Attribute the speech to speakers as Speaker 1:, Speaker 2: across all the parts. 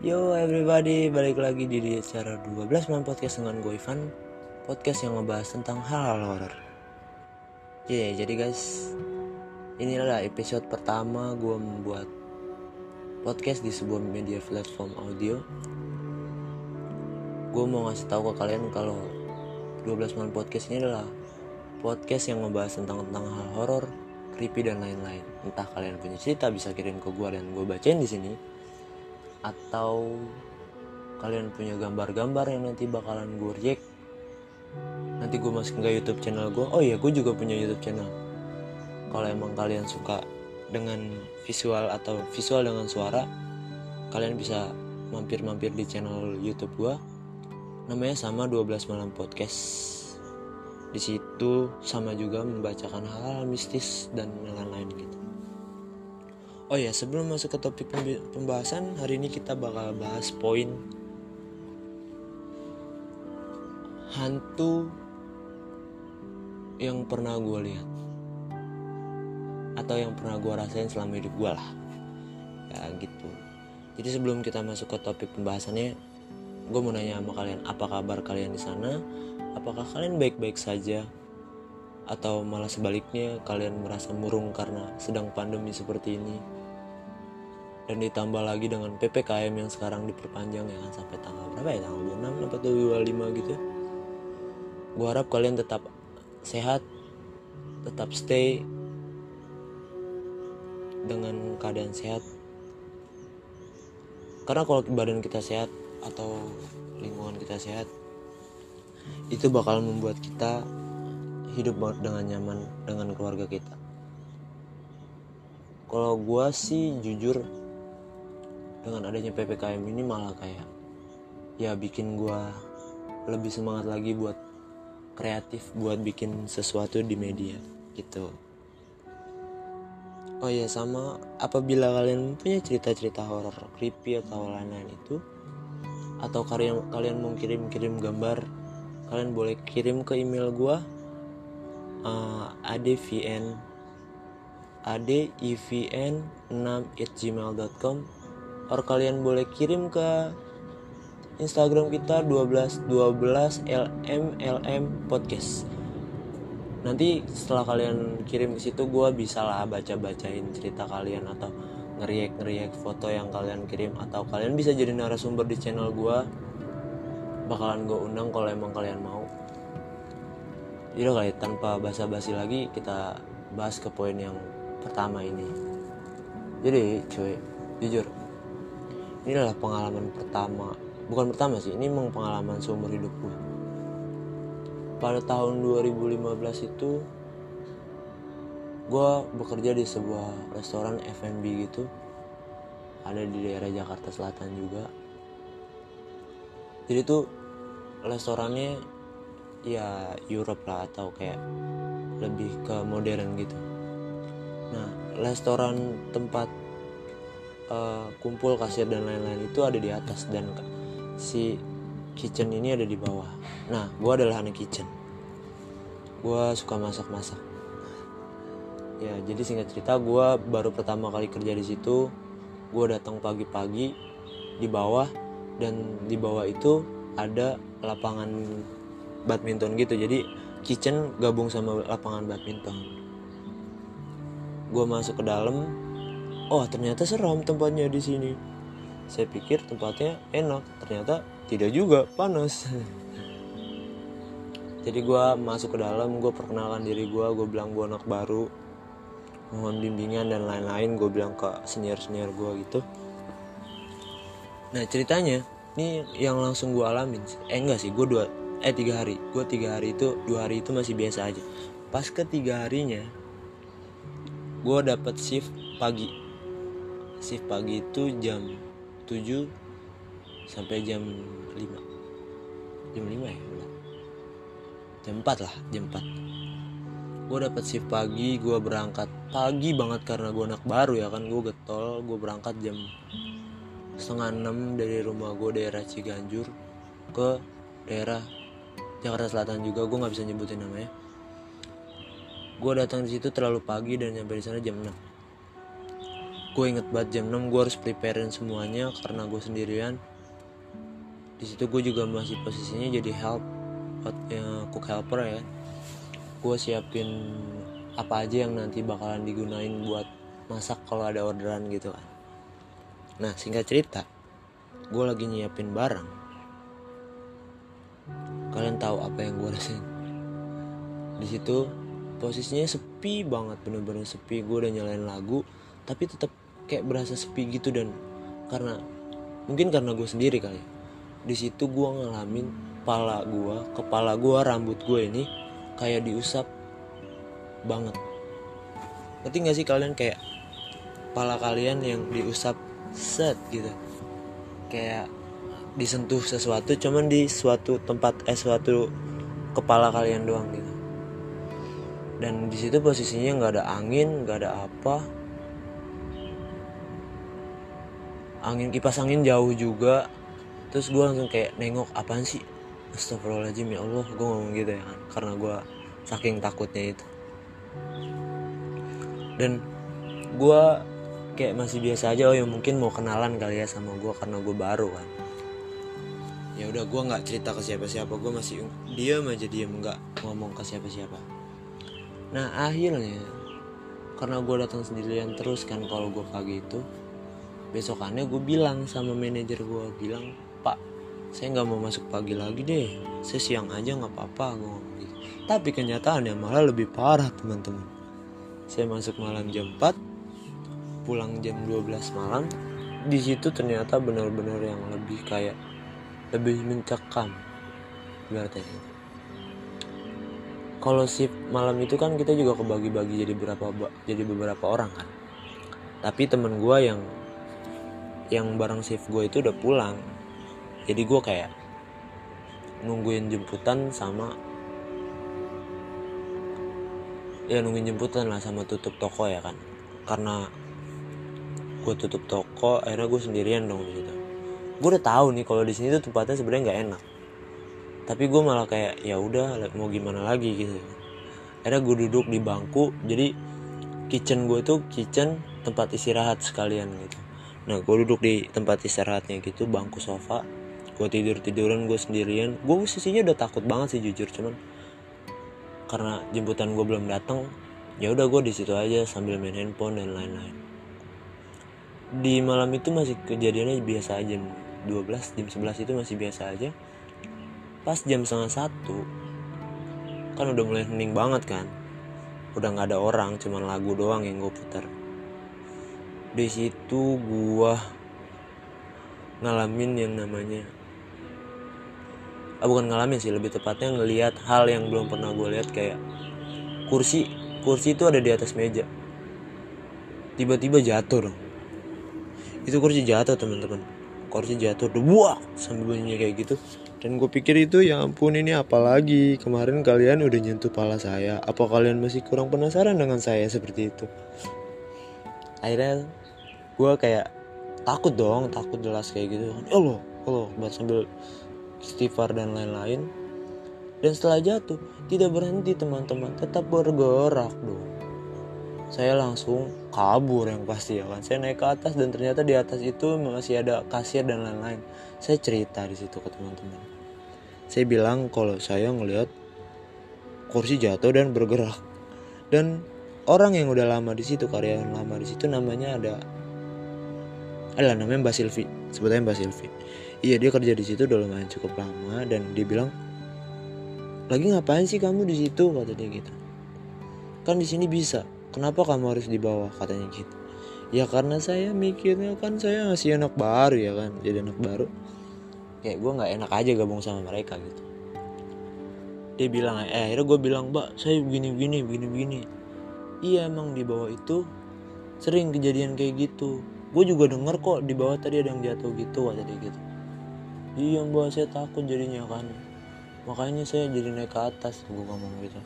Speaker 1: Yo everybody, balik lagi di acara 12 malam podcast dengan gue Ivan. Podcast yang ngebahas tentang hal-hal horor. Yeah, jadi guys Inilah episode pertama gue membuat podcast di sebuah media platform audio. Gue mau ngasih tahu ke kalian kalau 12 malam podcast ini adalah Podcast yang ngebahas tentang tentang hal horor, creepy dan lain-lain. Entah kalian punya cerita bisa kirim ke gue dan gue bacain di sini atau kalian punya gambar-gambar yang nanti bakalan gue reject? Nanti gue masukin ke YouTube channel gue oh iya gue juga punya YouTube channel. Kalau emang kalian suka dengan visual atau visual dengan suara kalian bisa mampir-mampir di channel YouTube gue namanya sama 12 malam podcast. Di situ sama juga membacakan hal-hal mistis dan lain-lain gitu Oh ya, sebelum masuk ke topik pembahasan, hari ini kita bakal bahas poin hantu yang pernah gue lihat. Atau yang pernah gue rasain selama hidup gue lah. Ya gitu. Jadi sebelum kita masuk ke topik pembahasannya gue mau nanya sama kalian apa kabar kalian di sana? Apakah kalian baik-baik saja? Atau malah sebaliknya kalian merasa murung karena sedang pandemi seperti ini dan ditambah lagi dengan PPKM yang sekarang diperpanjang ya kan sampai tanggal berapa ya? Tanggal 26 atau 25 gitu gue harap kalian tetap sehat tetap stay dengan keadaan sehat. Karena kalau badan kita sehat atau lingkungan kita sehat itu bakal membuat kita hidup dengan nyaman dengan keluarga kita. Kalau gue sih jujur dengan adanya ppkm ini malah kayak ya bikin gue lebih semangat lagi buat kreatif buat bikin sesuatu di media gitu. Oh ya sama apabila kalian punya cerita-cerita horor creepy atau lain-lain itu atau kalian kalian mau kirim-kirim gambar kalian boleh kirim ke email gue uh, advn adivn 6 gmail.com atau kalian boleh kirim ke Instagram kita 12 12 lm lm podcast. Nanti setelah kalian kirim ke situ gue bisa lah baca bacain cerita kalian atau ngeriak ngeriak foto yang kalian kirim. Atau kalian bisa jadi narasumber di channel gue bakalan gue undang kalau emang kalian mau. Jadi kali tanpa basa-basi lagi kita bahas ke poin yang pertama ini. Jadi cuy jujur ini adalah pengalaman pertama. Bukan pertama sih ini memang pengalaman seumur hidup gue pada tahun 2015 itu gue bekerja di sebuah restoran F&B gitu. Ada di daerah Jakarta Selatan juga. Jadi tuh restorannya ya Europe lah atau kayak lebih ke modern gitu. Nah restoran tempat uh, kumpul kasir dan lain-lain itu ada di atas dan si kitchen ini ada di bawah. Nah gue adalah anak kitchen. Gue suka masak-masak. Ya jadi singkat cerita gue baru pertama kali kerja di situ gue datang pagi-pagi di bawah dan di bawah itu ada lapangan badminton gitu. Jadi kitchen gabung sama lapangan badminton. Gue masuk ke dalam oh ternyata seram tempatnya di sini. Saya pikir tempatnya enak ternyata tidak juga panas. Jadi gue masuk ke dalam gue perkenalkan diri gue gue bilang gue anak baru. Mohon bimbingan dan lain-lain gue bilang ke senior senior gue gitu. Nah ceritanya ini yang langsung gue alamin. Eh enggak sih gue dua eh tiga hari. Gue tiga hari itu dua hari itu masih biasa aja. Pas ketiga harinya gue dapet shift pagi shift pagi itu jam 7 sampai jam 5 jam 5 ya? Jam 4 lah jam 4 gue dapet shift pagi gue berangkat pagi banget karena gue anak baru ya kan. Gue getol gue berangkat jam setengah enam dari rumah gue daerah Ciganjur ke daerah Jakarta Selatan juga. Gue nggak bisa nyebutin namanya. Gue datang di situ terlalu pagi dan nyampe di sana jam 6 gue inget banget jam 6 gue harus preparein semuanya karena gue sendirian. Di situ gue juga masih posisinya jadi help ya, cook helper ya. Gue siapin apa aja yang nanti bakalan digunain buat masak kalau ada orderan gitu kan. Nah singkat cerita gue lagi nyiapin barang. Kalian tahu apa yang gue rasain? Di situ posisinya sepi banget bener-bener sepi. Gue udah nyalain lagu tapi tetap kayak berasa sepi gitu dan karena mungkin karena gue sendiri kali ya. di situ gue ngalamin kepala gue kepala gue rambut gue ini kayak diusap banget. Ngerti gak sih kalian kayak kepala kalian yang diusap set gitu. Kayak disentuh sesuatu cuman di suatu tempat eh suatu kepala kalian doang gitu. Dan di situ posisinya nggak ada angin nggak ada apa angin kipas angin jauh juga. Terus gue langsung kayak nengok apaan sih? Astagfirullahaladzim ya Allah gue ngomong gitu ya kan karena gue saking takutnya itu. Dan gue kayak masih biasa aja oh ya mungkin mau kenalan kali ya sama gue karena gue baru kan. Ya udah gue nggak cerita ke siapa-siapa gue masih diam aja diam nggak ngomong ke siapa-siapa. Nah akhirnya karena gue datang sendirian terus kan kalau gue pagi itu besokannya gue bilang sama manajer gue bilang pak saya nggak mau masuk pagi lagi deh. Saya siang aja nggak apa-apa gue ngomong gitu. Tapi kenyataannya malah lebih parah teman-teman. Saya masuk malam jam 4 pulang jam 12 malam. Di situ ternyata benar-benar yang lebih kayak lebih mencekam. Berarti kalau shift malam itu kan kita juga kebagi-bagi jadi berapa jadi beberapa orang kan. Tapi temen gue yang yang bareng shift gue itu udah pulang. Jadi gue kayak nungguin jemputan sama ya nungguin jemputan lah sama tutup toko ya kan. Karena gue tutup toko akhirnya gue sendirian dong gitu gue udah tahu nih kalau di sini tuh tempatnya sebenarnya nggak enak. Tapi gue malah kayak ya udah mau gimana lagi? gitu. Akhirnya gue duduk di bangku jadi kitchen gue tuh kitchen tempat istirahat sekalian gitu nah gue duduk di tempat istirahatnya gitu bangku sofa. Gue tidur tiduran gue sendirian. Gue sisinya udah takut banget sih jujur. Cuman karena jemputan gue belum datang ya udah gue di situ aja sambil main handphone dan lain-lain. Di malam itu masih kejadiannya biasa aja. 12 jam 11 itu masih biasa aja. Pas jam setengah satu kan udah mulai hening banget kan. Udah nggak ada orang cuman lagu doang yang gue putar di situ gua ngalamin yang namanya ah bukan ngalamin sih lebih tepatnya ngelihat hal yang belum pernah gue lihat kayak kursi kursi itu ada di atas meja. Tiba-tiba jatuh dong. Itu kursi jatuh teman-teman. Kursi jatuh buah sambil bunyinya kayak gitu. Dan gue pikir itu ya ampun ini apalagi kemarin kalian udah nyentuh pala saya. Apa kalian masih kurang penasaran dengan saya seperti itu akhirnya gue kayak takut dong takut jelas kayak gitu. Kan Allah Allah. Buat sambil istighfar dan lain-lain. Dan setelah jatuh tidak berhenti teman-teman. Tetap bergerak dong saya langsung kabur yang pasti ya kan. Saya naik ke atas dan ternyata di atas itu masih ada kasir dan lain-lain. Saya cerita di situ ke teman-teman. Saya bilang kalau saya ngelihat kursi jatuh dan bergerak. Dan orang yang udah lama di situ karyawan lama di situ namanya ada adalah namanya Mbak Silvi sebetulnya Mbak Silvi iya dia kerja di situ udah lumayan cukup lama dan dia bilang lagi ngapain sih kamu di situ? kata dia gitu. Kan di sini bisa. Kenapa kamu harus di bawah? katanya gitu. Ya karena saya mikirnya kan saya masih anak baru ya kan jadi anak baru. Kayak gue nggak enak aja gabung sama mereka gitu. Dia bilang eh akhirnya gue bilang mbak saya begini begini begini begini iya emang di bawah itu sering kejadian kayak gitu. Gue juga denger kok di bawah tadi ada yang jatuh gitu kata dia gitu. Iya mbak saya takut jadinya kan. Makanya saya jadi naik ke atas gue ngomong gitu.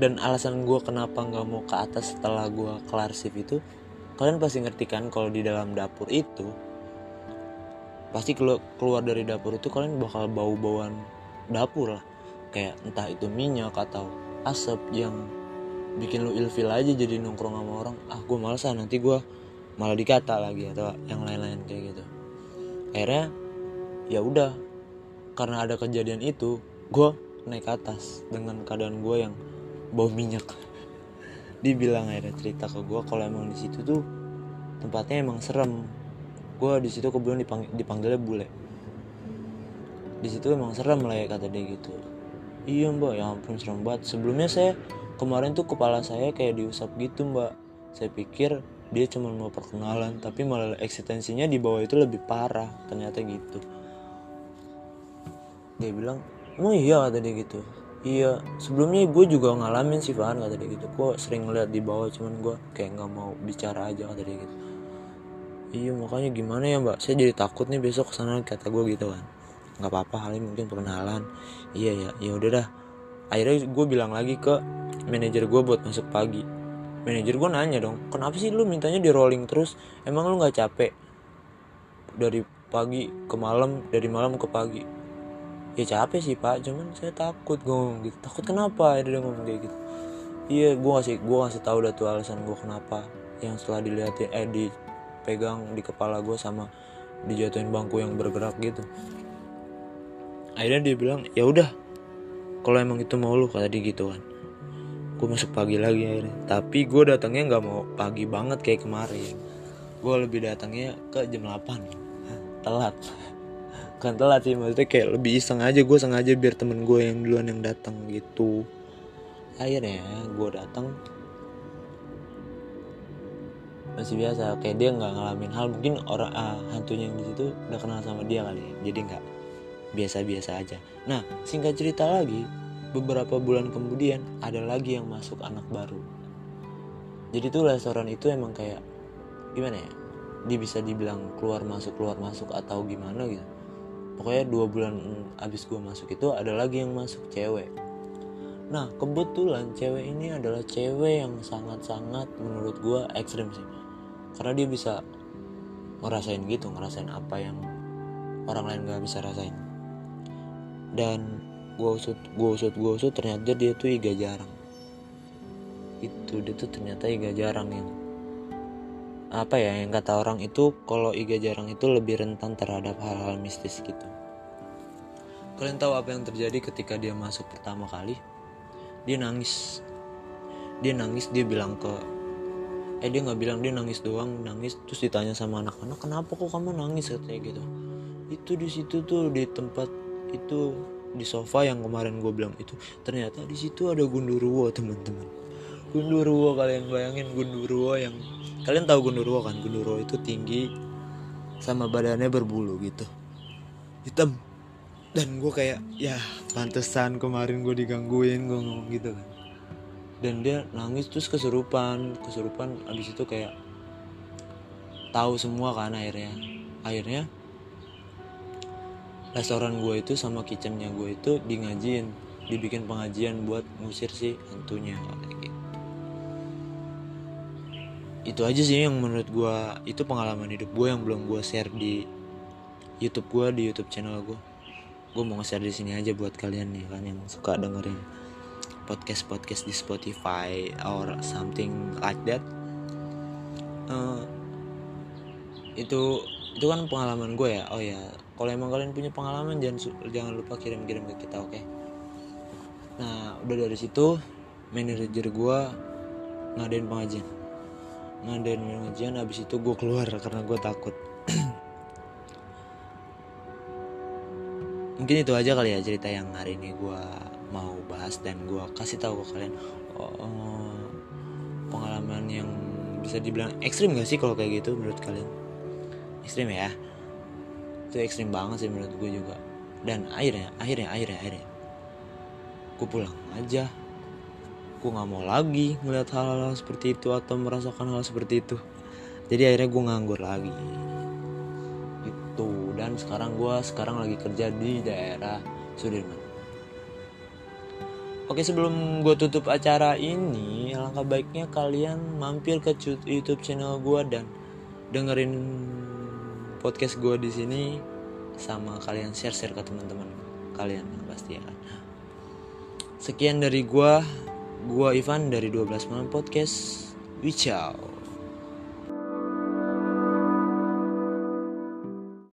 Speaker 1: Dan alasan gue kenapa nggak mau ke atas setelah gue kelar shift itu kalian pasti ngerti kan kalau di dalam dapur itu pasti keluar dari dapur itu kalian bakal bau bauan dapur lah. Kayak entah itu minyak atau asap yang bikin lu ilfil aja jadi nongkrong sama orang. Ah gue males ah nanti gue malah dikata lagi atau yang lain-lain kayak gitu. Akhirnya ya udah. Karena ada kejadian itu gue naik atas dengan keadaan gue yang bau minyak. Dibilang akhirnya cerita ke gue kalau emang di situ tuh tempatnya emang serem. Gue di situ kebetulan dipang dipanggilnya bule. Di situ emang serem lah ya kata dia gitu. Iya mbak. Ya ampun serem banget. Sebelumnya saya kemarin tuh kepala saya kayak diusap gitu mbak. Saya pikir dia cuma mau perkenalan tapi malah eksistensinya di bawah itu lebih parah ternyata gitu. Dia bilang oh iya? kata dia gitu. Iya sebelumnya gue juga ngalamin sih Fahan kata dia gitu. Gue sering ngeliat di bawah cuman gue kayak nggak mau bicara aja kata dia gitu. Iya makanya gimana ya mbak? Saya jadi takut nih besok ke sana kata gue gitu kan nggak apa-apa hal ini mungkin perkenalan. Iya ya ya udah dah akhirnya gue bilang lagi ke manajer gue buat masuk pagi. Manajer gue nanya dong kenapa sih lu mintanya di rolling terus? Emang lu nggak capek? Dari pagi ke malam dari malam ke pagi. Ya capek sih pak cuman saya takut gue gitu. Takut kenapa? Dia ngomong kayak gitu. Iya gue ngasih gue ngasih tahu dah tuh alasan gue kenapa. Yang setelah dilihatin eh dipegang di kepala gue sama dijatuhin bangku yang bergerak gitu. Akhirnya dia bilang ya udah kalau emang itu mau lu kata dia gitu kan. Gue masuk pagi lagi akhirnya. Tapi gue datangnya nggak mau pagi banget kayak kemarin. Gue lebih datangnya ke jam 8 telat. Kan telat sih maksudnya kayak lebih iseng aja gue sengaja biar temen gue yang duluan yang datang gitu. Akhirnya gue datang. Masih biasa kayak dia nggak ngalamin hal. Mungkin orang ah, hantunya yang di situ udah kenal sama dia kali ya. Jadi nggak biasa-biasa aja. Nah singkat cerita lagi beberapa bulan kemudian ada lagi yang masuk anak baru. Jadi tuh restoran itu emang kayak gimana ya dia bisa dibilang keluar masuk keluar masuk atau gimana gitu. Pokoknya dua bulan abis gue masuk itu ada lagi yang masuk cewek. Nah kebetulan cewek ini adalah cewek yang sangat-sangat menurut gue ekstrim sih. Karena dia bisa ngerasain gitu ngerasain apa yang orang lain gak bisa rasain dan gue usut gue usut gue usut ternyata dia tuh iga jarang. Itu dia tuh ternyata iga jarang yang apa ya yang kata orang itu kalau iga jarang itu lebih rentan terhadap hal-hal mistis gitu. Kalian tahu apa yang terjadi ketika dia masuk pertama kali? Dia nangis. Dia nangis dia bilang ke eh dia nggak bilang dia nangis doang nangis terus ditanya sama anak-anak kenapa kok kamu nangis? katanya gitu. Itu di situ tuh di tempat itu di sofa yang kemarin gue bilang itu. Ternyata di situ ada gundurwo teman-teman. Gundurwo kalian bayangin gundurwo yang kalian tahu gundurwo kan? Gundurwo itu tinggi sama badannya berbulu gitu. Hitam. Dan gue kayak ya pantesan kemarin gue digangguin gue ngomong gitu kan. Dan dia nangis terus kesurupan. Kesurupan abis itu kayak tahu semua kan akhirnya. Akhirnya restoran gue itu sama kitchennya gue itu di ngajin dibikin pengajian buat ngusir si hantunya itu aja sih yang menurut gue itu pengalaman hidup gue yang belum gue share di YouTube gue di YouTube channel gue gue mau nge-share di sini aja buat kalian nih kan yang suka dengerin podcast podcast di Spotify or something like that. Uh, itu itu kan pengalaman gue ya. Oh ya kalau emang kalian punya pengalaman jangan jangan lupa kirim-kirim ke kita oke? Okay? nah udah dari situ manajer gue ngadain pengajian. Ngadain pengajian habis itu gue keluar karena gue takut. Mungkin itu aja kali ya cerita yang hari ini gue mau bahas dan gue kasih tahu ke kalian. Oh, pengalaman yang bisa dibilang ekstrim gak sih kalau kayak gitu menurut kalian? Ekstrim ya itu ekstrim banget sih menurut gue juga. Dan akhirnya akhirnya akhirnya akhirnya. Gue pulang aja. Gue nggak mau lagi ngeliat hal-hal seperti itu atau merasakan hal seperti itu. Jadi akhirnya gue nganggur lagi. Itu. Dan sekarang gue sekarang lagi kerja di daerah Sudirman. Oke sebelum gue tutup acara ini Alangkah baiknya kalian mampir ke YouTube channel gue dan dengerin podcast gue di sini sama kalian share share ke teman-teman kalian yang pasti ya kan. Sekian dari gue gue Ivan dari 12 malam podcast. Wicau